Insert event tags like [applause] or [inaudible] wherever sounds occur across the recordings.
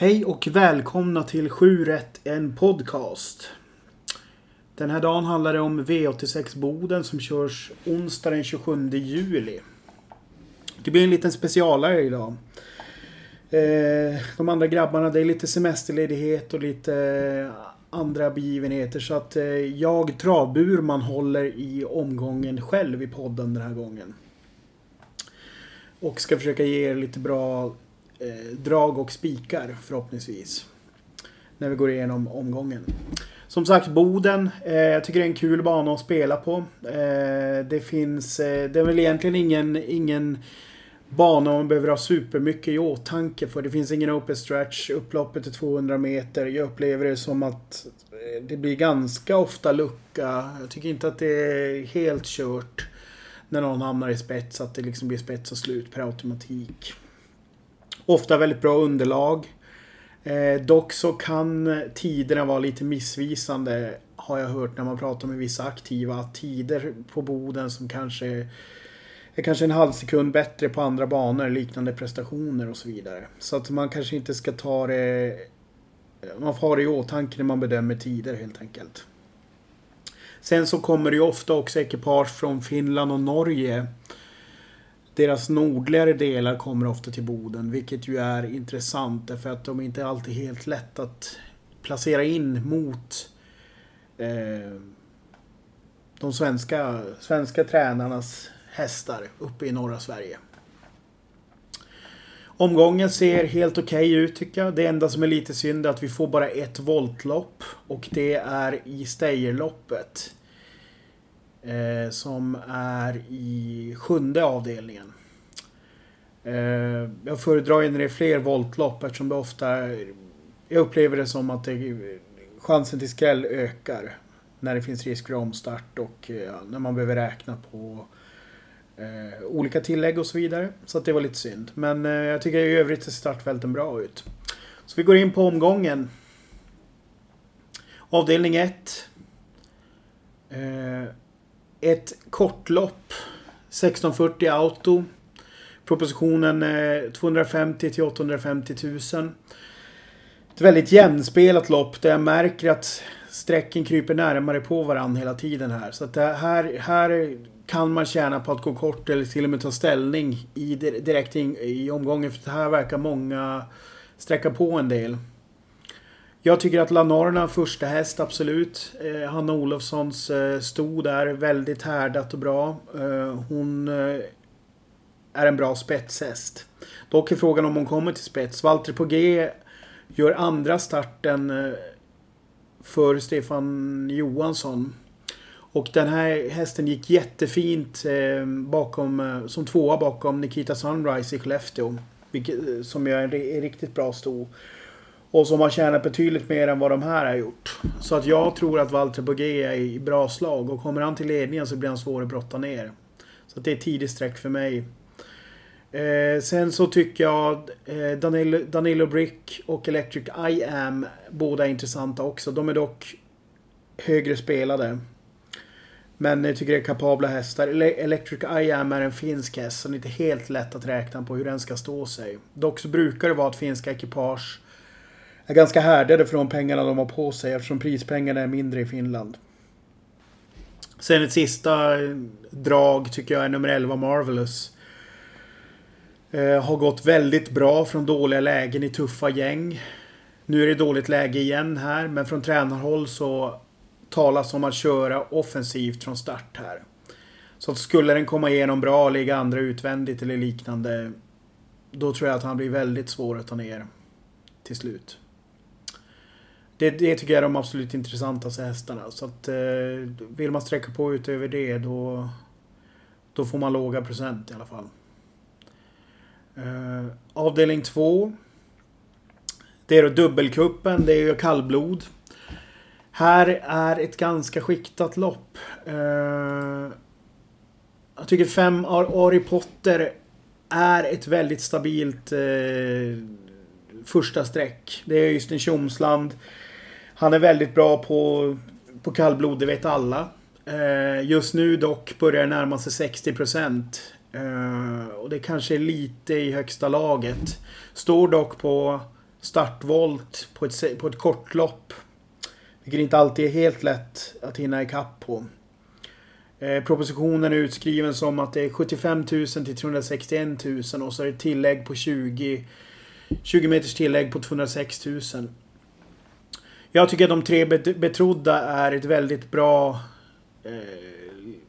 Hej och välkomna till 7 rätt en podcast. Den här dagen handlar det om V86 Boden som körs onsdag den 27 juli. Det blir en liten specialare idag. Eh, de andra grabbarna, det är lite semesterledighet och lite eh, andra begivenheter. Så att eh, jag, Travburman, håller i omgången själv i podden den här gången. Och ska försöka ge er lite bra eh, drag och spikar förhoppningsvis. När vi går igenom omgången. Som sagt, Boden. Eh, jag tycker det är en kul bana att spela på. Eh, det finns... Eh, det är väl egentligen ingen, ingen bana man behöver ha supermycket i åtanke för. Det finns ingen open stretch. Upploppet är 200 meter. Jag upplever det som att eh, det blir ganska ofta lucka. Jag tycker inte att det är helt kört när någon hamnar i spets. Att det liksom blir spets och slut per automatik. Ofta väldigt bra underlag. Eh, dock så kan tiderna vara lite missvisande. Har jag hört när man pratar med vissa aktiva. Att tider på Boden som kanske är kanske en halv sekund bättre på andra banor, liknande prestationer och så vidare. Så att man kanske inte ska ta det... Man får ha det i åtanke när man bedömer tider helt enkelt. Sen så kommer det ju ofta också ekipage från Finland och Norge. Deras nordligare delar kommer ofta till Boden, vilket ju är intressant därför att de är inte alltid helt lätt att placera in mot eh, de svenska, svenska tränarnas hästar uppe i norra Sverige. Omgången ser helt okej okay ut tycker jag. Det enda som är lite synd är att vi får bara ett voltlopp. Och det är i Steijerloppet. Eh, som är i sjunde avdelningen. Eh, jag föredrar ju när det är fler voltlopp eftersom det ofta... Jag upplever det som att det, chansen till skräll ökar. När det finns risk för omstart och eh, när man behöver räkna på eh, olika tillägg och så vidare. Så att det var lite synd. Men eh, jag tycker i övrigt ser startfälten bra ut. Så vi går in på omgången. Avdelning 1. Ett kortlopp. 1640 auto. Propositionen eh, 250 till 850 000. Ett väldigt jämnspelat lopp där jag märker att strecken kryper närmare på varandra hela tiden här. Så att det här, här kan man tjäna på att gå kort eller till och med ta ställning i, direkt in, i omgången. För det här verkar många sträcka på en del. Jag tycker att Lanorna första häst absolut. Eh, Hanna Olofssons eh, stod där väldigt härdat och bra. Eh, hon eh, är en bra spetshäst. Dock är frågan om hon kommer till spets. Walter på G gör andra starten eh, för Stefan Johansson. Och den här hästen gick jättefint eh, bakom, eh, som tvåa bakom Nikita Sunrise i Skellefteå. Vilket, eh, som gör en riktigt bra sto. Och som har tjänat betydligt mer än vad de här har gjort. Så att jag tror att Walter Bogé är i bra slag. Och kommer han till ledningen så blir han svår att brotta ner. Så att det är tidigt streck för mig. Eh, sen så tycker jag eh, Danilo, Danilo Brick och Electric I Am båda är intressanta också. De är dock högre spelade. Men jag tycker det är kapabla hästar. Electric I Am är en finsk häst så det är inte helt lätt att räkna på hur den ska stå sig. Dock så brukar det vara att finska ekipage är ganska härdade för de pengarna de har på sig eftersom prispengarna är mindre i Finland. Sen ett sista eh, drag tycker jag är nummer 11 Marvelous. Eh, har gått väldigt bra från dåliga lägen i tuffa gäng. Nu är det dåligt läge igen här men från tränarhåll så talas om att köra offensivt från start här. Så att skulle den komma igenom bra och ligga andra utvändigt eller liknande. Då tror jag att han blir väldigt svår att ta ner till slut. Det, det tycker jag är de absolut intressantaste hästarna. Så att eh, vill man sträcka på utöver det då, då får man låga procent i alla fall. Eh, avdelning 2. Det är då dubbelkuppen. Det är ju kallblod. Här är ett ganska skiktat lopp. Eh, jag tycker 5 Ari Potter är ett väldigt stabilt eh, första streck. Det är Östen Tjomsland. Han är väldigt bra på, på kallblod, det vet alla. Eh, just nu dock börjar det närma sig 60 procent. Eh, och det kanske är lite i högsta laget. Står dock på startvolt på ett, på ett kortlopp. Vilket inte alltid är helt lätt att hinna ikapp på. Eh, propositionen är utskriven som att det är 75 000 till 361 000 och så är det tillägg på 20 20 meters tillägg på 206 000. Jag tycker att de tre betrodda är ett väldigt bra eh,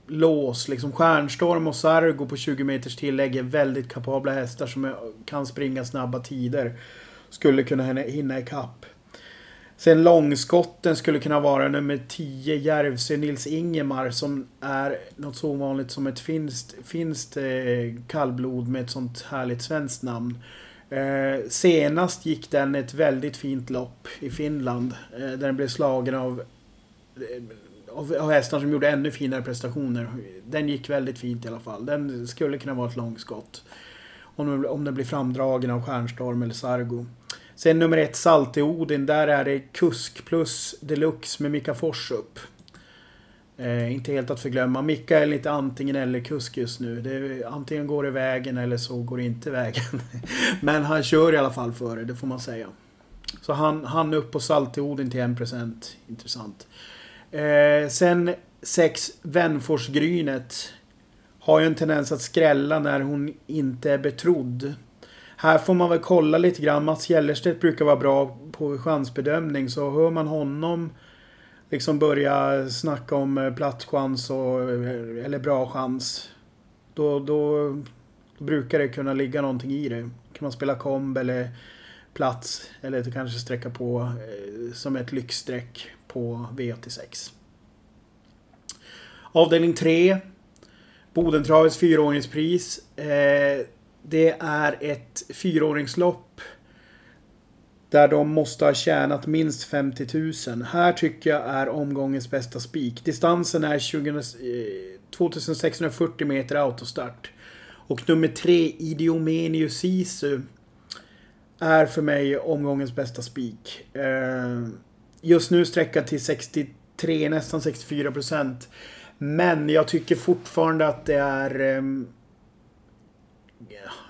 lås. Liksom Stjärnstorm och Sargo på 20 meters tillägg är väldigt kapabla hästar som kan springa snabba tider. Skulle kunna hinna ikapp. Sen långskotten skulle kunna vara nummer 10 Järvsö Nils Ingemar som är något så ovanligt som ett finskt, finskt eh, kallblod med ett sånt härligt svenskt namn. Eh, senast gick den ett väldigt fint lopp i Finland. Eh, där den blev slagen av, eh, av, av hästar som gjorde ännu finare prestationer. Den gick väldigt fint i alla fall. Den skulle kunna vara ett långskott. Om, om den blir framdragen av Stjärnstorm eller Sargo. Sen nummer ett Salte Odin. Där är det Kusk plus Deluxe med Mika Fors upp. Eh, inte helt att förglömma. Mika är lite antingen eller kusk just nu. Det, antingen går det vägen eller så går det inte vägen. [laughs] Men han kör i alla fall före, det får man säga. Så han, han upp på Salteodin till 1%. Intressant. Eh, sen 6 Vänforsgrynet. Har ju en tendens att skrälla när hon inte är betrodd. Här får man väl kolla lite grann. Mats Gellerstedt brukar vara bra på chansbedömning. Så hör man honom liksom börja snacka om eh, plattchans platschans och, eh, eller bra chans. Då, då, då brukar det kunna ligga någonting i det. Kan man spela komb eller plats eller kanske sträcka på eh, som ett lyxsträck på V86. Avdelning 3. Bodentravets fyraåringspris. Eh, det är ett fyraåringslopp där de måste ha tjänat minst 50 000. Här tycker jag är omgångens bästa spik. Distansen är 20, 2640 eh, meter autostart. Och nummer tre, Idiomenius Sisu, är för mig omgångens bästa spik. Eh, just nu sträckad till 63, nästan 64 procent. Men jag tycker fortfarande att det är ehm,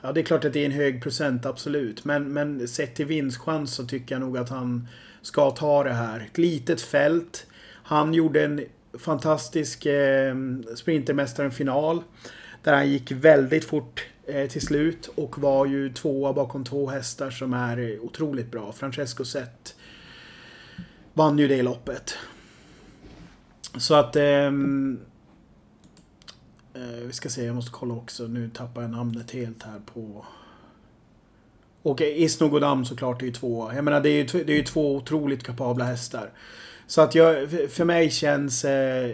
Ja, det är klart att det är en hög procent, absolut. Men, men sett till vinstchans så tycker jag nog att han ska ta det här. Ett litet fält. Han gjorde en fantastisk eh, Sprintermästaren-final. Där han gick väldigt fort eh, till slut och var ju tvåa bakom två hästar som är otroligt bra. Francesco Zet vann ju det loppet. Så att... Eh, Eh, Eh, vi ska se, jag måste kolla också. Nu tappar jag namnet helt här på... Och Isnogodam såklart är ju två. Jag menar det är ju, det är ju två otroligt kapabla hästar. Så att jag, för mig känns eh,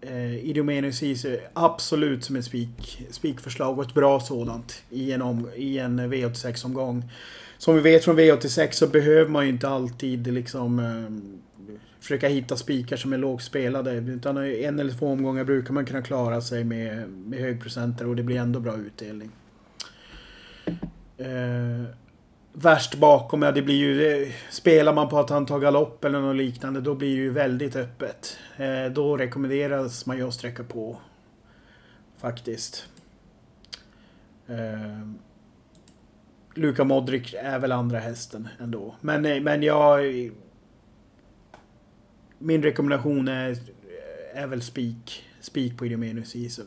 eh, Idomeneus Isu absolut som ett spik, spikförslag och ett bra sådant i en, om, i en V86-omgång. Som vi vet från V86 så behöver man ju inte alltid liksom eh, försöka hitta spikar som är lågspelade. Utan en eller två omgångar brukar man kunna klara sig med, med högprocenter och det blir ändå bra utdelning. Eh, värst bakom, ja det blir ju... Eh, spelar man på att han tar galopp eller något liknande då blir det ju väldigt öppet. Eh, då rekommenderas man ju att sträcka på. Faktiskt. Eh, Luka Modric är väl andra hästen ändå. Men, eh, men jag min rekommendation är, eh, är väl spik. Spik på Idomenus isum.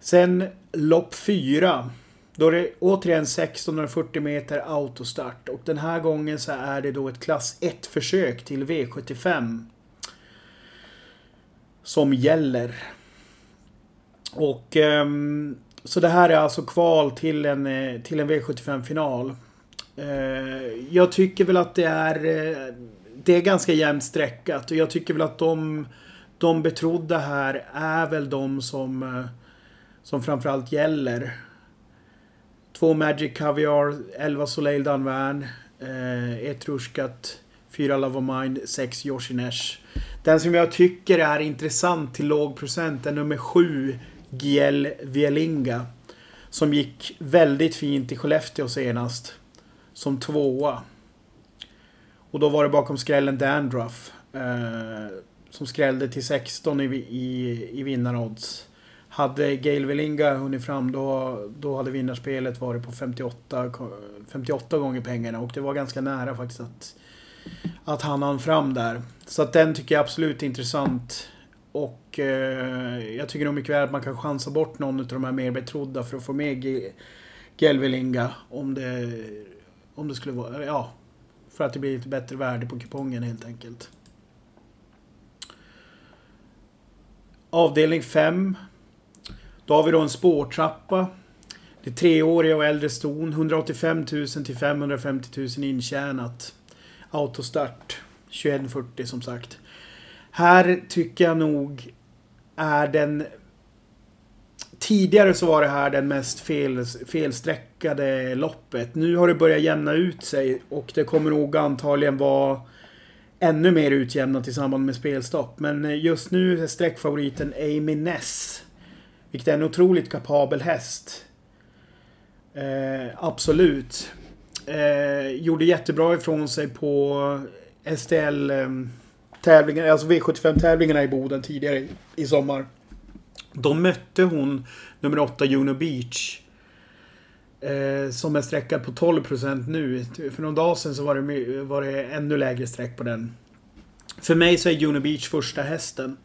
Sen lopp fyra. Då är det återigen 1640 meter autostart. Och den här gången så är det då ett klass 1 försök till V75. Som gäller. Och... Ehm, så det här är alltså kval till en, eh, till en V75 final. Eh, jag tycker väl att det är... Det är ganska jämnt sträckat och jag tycker väl att de, de betrodda här är väl de som, eh, som framförallt gäller. Två Magic Caviar, 11 Soleil Danvern, eh, ett Rushkat, fyra Love of Mind, sex Yoshinesh. Den som jag tycker är intressant till låg procent är nummer sju Giel Vielinga. Som gick väldigt fint i Skellefteå senast. Som tvåa. Och då var det bakom skrällen Dandruff. Eh, som skrällde till 16 i, i, i vinnarodds. Hade Gail Velinga hunnit fram då, då hade vinnarspelet varit på 58, 58 gånger pengarna och det var ganska nära faktiskt att, att han hann fram där. Så att den tycker jag absolut är intressant. Och eh, jag tycker nog mycket väl att man kan chansa bort någon av de här mer betrodda för att få med Gelvelinga om det, om det skulle vara, ja, för att det blir lite bättre värde på kupongen helt enkelt. Avdelning 5. Då har vi då en spårtrappa. Det är treåriga och äldre ston. 185 000 till 550 000 intjänat. Autostart. 2140 som sagt. Här tycker jag nog är den... Tidigare så var det här den mest fel, felsträckade loppet. Nu har det börjat jämna ut sig och det kommer nog antagligen vara ännu mer utjämnat i samband med spelstopp. Men eh, just nu är sträckfavoriten Amy Ness. Vilket är en otroligt kapabel häst. Eh, absolut. Eh, gjorde jättebra ifrån sig på STL-tävlingarna, eh, alltså V75 tävlingarna i Boden tidigare i sommar. Då mötte hon nummer 8 Juno Beach. Eh, som är sträckad på 12% nu. För någon dag sedan så var det, var det ännu lägre streck på den. För mig så är Juno Beach första hästen.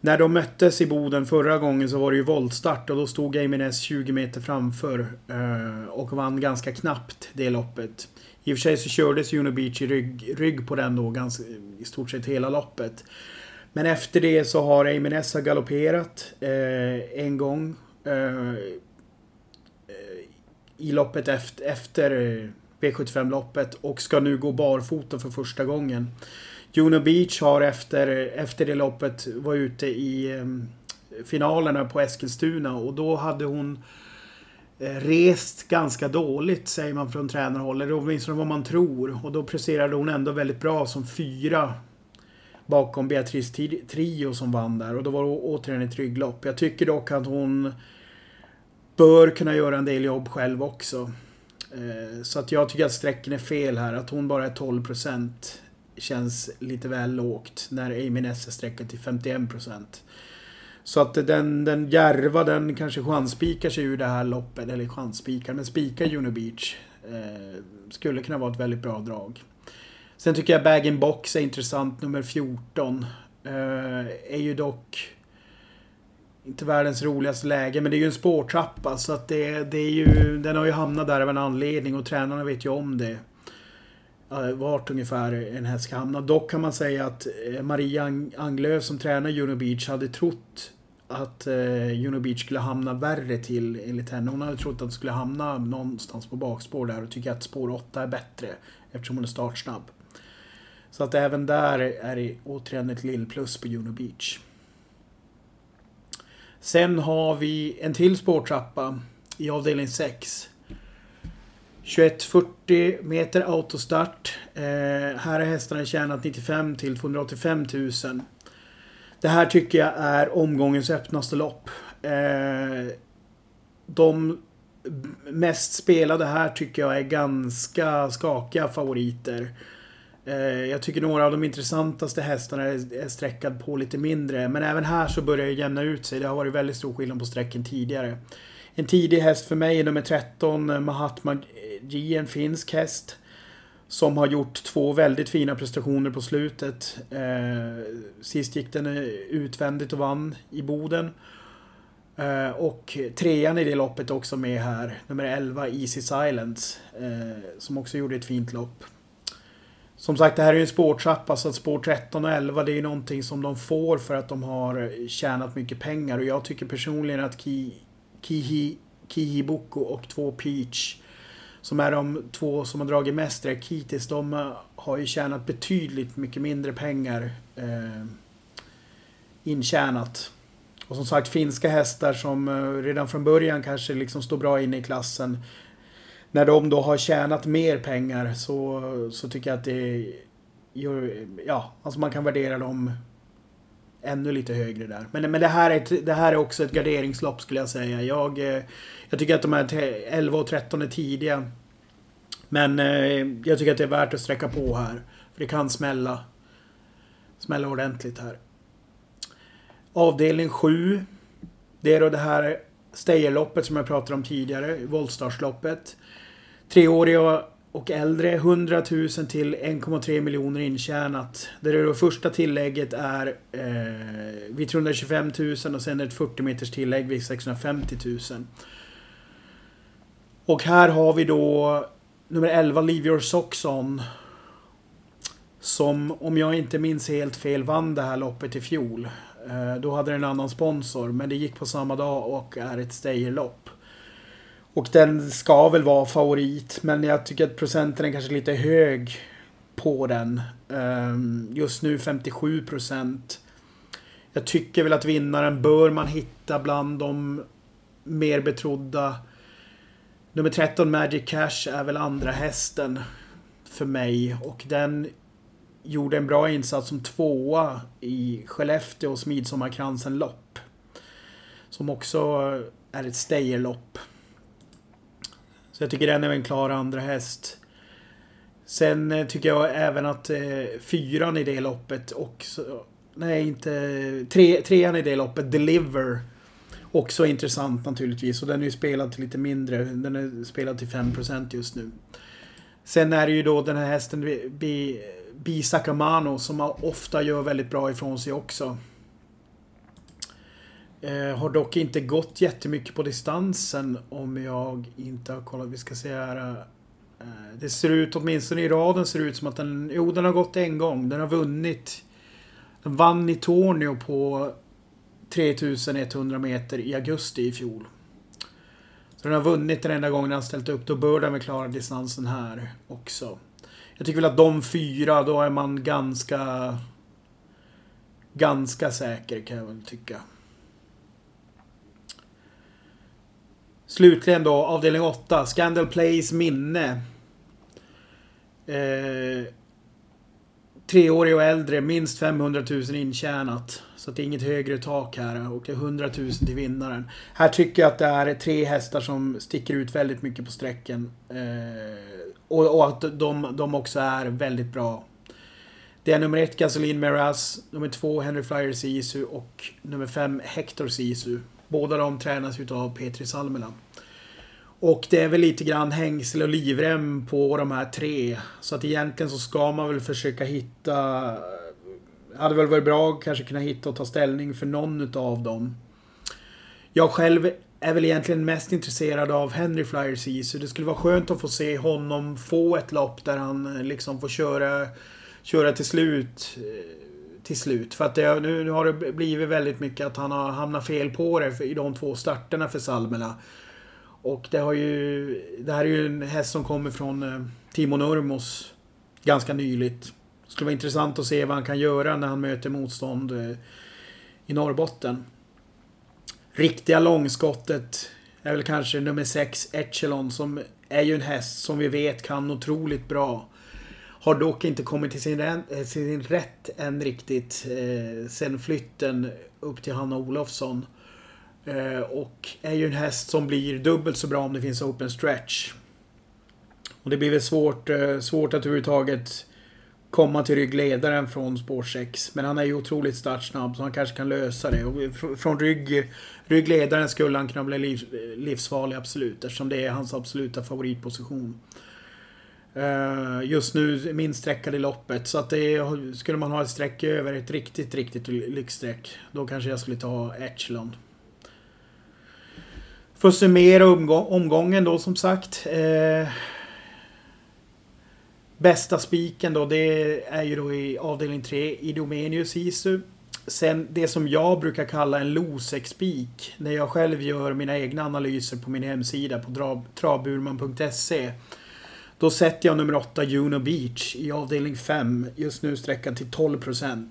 När de möttes i Boden förra gången så var det ju voltstart och då stod Gaminess 20 meter framför. Eh, och vann ganska knappt det loppet. I och för sig så kördes Juno Beach i rygg, rygg på den då ganska, i stort sett hela loppet. Men efter det så har Eimenessa galopperat eh, en gång. Eh, eh I loppet efter, efter V75-loppet och ska nu gå barfota för första gången. Juno Beach har efter, efter det loppet var ute i eh, finalerna på Eskilstuna och då hade hon eh, rest ganska dåligt säger man från tränarhåll. Eller åtminstone vad man tror. Och då presterade hon ändå väldigt bra som fyra bakom Beatrice Trio som vann där. Och då var det återigen ett rygglopp. Jag tycker dock att hon bör kunna göra en del jobb själv också. Eh, så att jag tycker att strecken är fel här. Att hon bara är 12% känns lite väl lågt. När Amy Ness är sträckad till 51%. Så att den, den Järva den kanske chanspikar sig ur det här loppet. Eller chanspikar, men spikar Juno Beach. Eh, skulle kunna vara ett väldigt bra drag. Sen tycker jag Bag in Box är intressant, nummer 14. Eh, är ju dock inte världens roligaste läge, men det är ju en spårtrappa så att det, det är ju... Den har ju hamnat där av en anledning och tränarna vet ju om det. Eh, vart ungefär en häst ska hamna. Dock kan man säga att eh, Maria Anglöf som tränar Juno Beach hade trott att eh, Juno Beach skulle hamna värre till enligt henne. Hon hade trott att det skulle hamna någonstans på bakspår där och tycker att spår 8 är bättre eftersom hon är startsnabb. Så att även där är det återigen ett lillplus på Juno Beach. Sen har vi en till spårtrappa i avdelning 6. 2140 meter autostart. Eh, här har hästarna tjänat 95 till 285 000. Det här tycker jag är omgångens öppnaste lopp. Eh, de mest spelade här tycker jag är ganska skakiga favoriter. Eh, jag tycker några av de intressantaste hästarna är sträckad på lite mindre. Men även här så börjar det jämna ut sig. Det har varit väldigt stor skillnad på sträcken tidigare. En tidig häst för mig är nummer 13, eh, Mahatma G, en finsk häst. Som har gjort två väldigt fina prestationer på slutet. Eh, sist gick den utvändigt och vann i Boden. Och trean i det loppet också med här. Nummer 11, Easy Silence. Som också gjorde ett fint lopp. Som sagt, det här är ju en spårtrappa så alltså att spår 13 och 11 det är ju någonting som de får för att de har eh, tjänat mycket pengar. Och jag tycker personligen att Ki, Kihi, Kihiboko och två Peach som är de två som har dragit mest streck hittills. De eh, har ju tjänat betydligt mycket mindre pengar eh, intjänat. Och som sagt finska hästar som eh, redan från början kanske liksom står bra inne i klassen. När de då har tjänat mer pengar så, så tycker jag att det gör, ja, alltså man kan värdera dem ännu lite högre där. Men, men det, här är ett, det här är också ett garderingslopp skulle jag säga. Jag, eh, jag tycker att de här 11 och 13 är tidiga. Men eh, jag tycker att det är värt att sträcka på här. För det kan smälla. Smälla ordentligt här. Avdelning 7. Det är då det här Stayerloppet som jag pratade om tidigare, Voltstarsloppet. Treåriga och äldre, 100 000 till 1,3 miljoner intjänat. Där det då första tillägget är eh, vid 325 000 och sen ett 40 meters tillägg vid 650 000. Och här har vi då nummer 11, Leave Your Socks On. Som, om jag inte minns helt fel, vann det här loppet i fjol. Eh, då hade den en annan sponsor, men det gick på samma dag och är ett Stayerlopp. Och den ska väl vara favorit, men jag tycker att procenten är kanske lite hög på den. Ehm, just nu 57 procent. Jag tycker väl att vinnaren bör man hitta bland de mer betrodda. Nummer 13 Magic Cash är väl andra hästen för mig och den gjorde en bra insats som tvåa i Skellefteås Midsommarkransen lopp. Som också är ett Stayerlopp. Så jag tycker den är en klar andra häst. Sen eh, tycker jag även att eh, fyran i det loppet också... Nej, inte... Tre, trean i det loppet, Deliver. Också intressant naturligtvis. Och den är ju spelad till lite mindre. Den är spelad till 5% just nu. Sen är det ju då den här hästen Bi, Bi Sakamano som ofta gör väldigt bra ifrån sig också. Eh, har dock inte gått jättemycket på distansen om jag inte har kollat. Vi ska se här. Eh, det ser ut, åtminstone i raden, ser ut som att den... Jo, den har gått en gång. Den har vunnit. Den vann i Tornio på 3100 meter i augusti i fjol. Så den har vunnit den enda gången den har ställt upp. Då bör den väl klara distansen här också. Jag tycker väl att de fyra, då är man ganska... Ganska säker kan jag väl tycka. Slutligen då, avdelning 8. Scandal Plays minne. Eh, treårig och äldre, minst 500 000 intjänat. Så det är inget högre tak här och det är 100 000 till vinnaren. Här tycker jag att det är tre hästar som sticker ut väldigt mycket på sträcken. Eh, och, och, att de, de också är väldigt bra. Det är nummer ett Gasoline Meras. nummer två Henry Flyer Sisu och nummer fem Hector Sisu. Båda de tränas utav Petri Salmela. Och det är väl lite grann hängsel och livrem på de här tre. Så att egentligen så ska man väl försöka hitta... Hade väl varit bra att kanske kunna hitta och ta ställning för någon utav dem. Jag själv är väl egentligen mest intresserad av Henry Flyer så Det skulle vara skönt att få se honom få ett lopp där han eh, liksom får köra, köra till slut till slut. För att det, nu, nu har det blivit väldigt mycket att han har hamnat fel på det i de två starterna för Salmela. Och det har ju... Det här är ju en häst som kommer från eh, Timo Nurmos ganska nyligt. Det skulle vara intressant att se vad han kan göra när han möter motstånd eh, i Norrbotten. Riktiga långskottet är väl kanske nummer 6, Echelon, som är ju en häst som vi vet kan otroligt bra. Har dock inte kommit till sin, eh, sin rätt än riktigt eh, sen flytten upp till Hanna Olofsson. Eh, och är ju en häst som blir dubbelt så bra om det finns open stretch. Och det blir väl svårt, eh, svårt att överhuvudtaget komma till ryggledaren från spår 6. Men han är ju otroligt startsnabb så han kanske kan lösa det. Och från rygg, ryggledaren skulle han kunna bli liv, livsfarlig absolut. Eftersom det är hans absoluta favoritposition. Eh, just nu min i loppet. Så att det skulle man ha ett streck över, ett riktigt, riktigt lyxstreck. Då kanske jag skulle ta Echelon. För att summera omgången då som sagt. Eh, bästa spiken då det är ju då i avdelning 3 Idomenius Isu. Sen det som jag brukar kalla en Losec-spik. När jag själv gör mina egna analyser på min hemsida på travburman.se. Då sätter jag nummer 8 Juno Beach i avdelning 5. Just nu sträckan till 12%.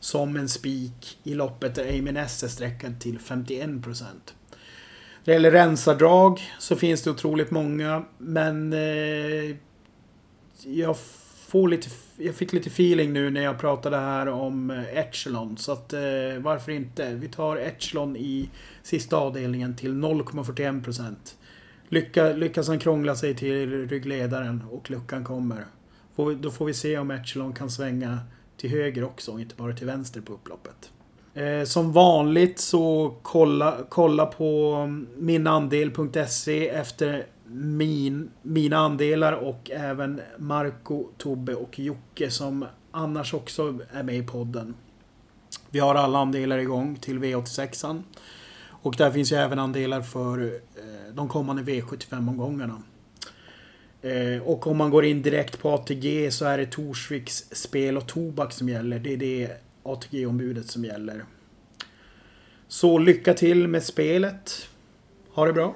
Som en spik i loppet där Amy Ness är sträckad till 51%. När det gäller rensardrag så finns det otroligt många. Men eh, jag får lite... Jag fick lite feeling nu när jag pratade här om eh, Echelon. Så att eh, varför inte? Vi tar Echelon i sista avdelningen till 0,41% lyckas han krångla sig till ryggledaren och luckan kommer. Får, då får vi se om Echelon kan svänga till höger också och inte bara till vänster på upploppet. Eh, som vanligt så kolla, kolla på minandel.se efter min, mina andelar och även Marco, Tobbe och Jocke som annars också är med i podden. Vi har alla andelar igång till V86an. Och där finns ju även andelar för eh, de kommande V75-omgångarna. Eh, och om man går in direkt på ATG så är det Torsviks spel och tobak som gäller. Det är det ATG-ombudet som gäller. Så lycka till med spelet. Ha det bra.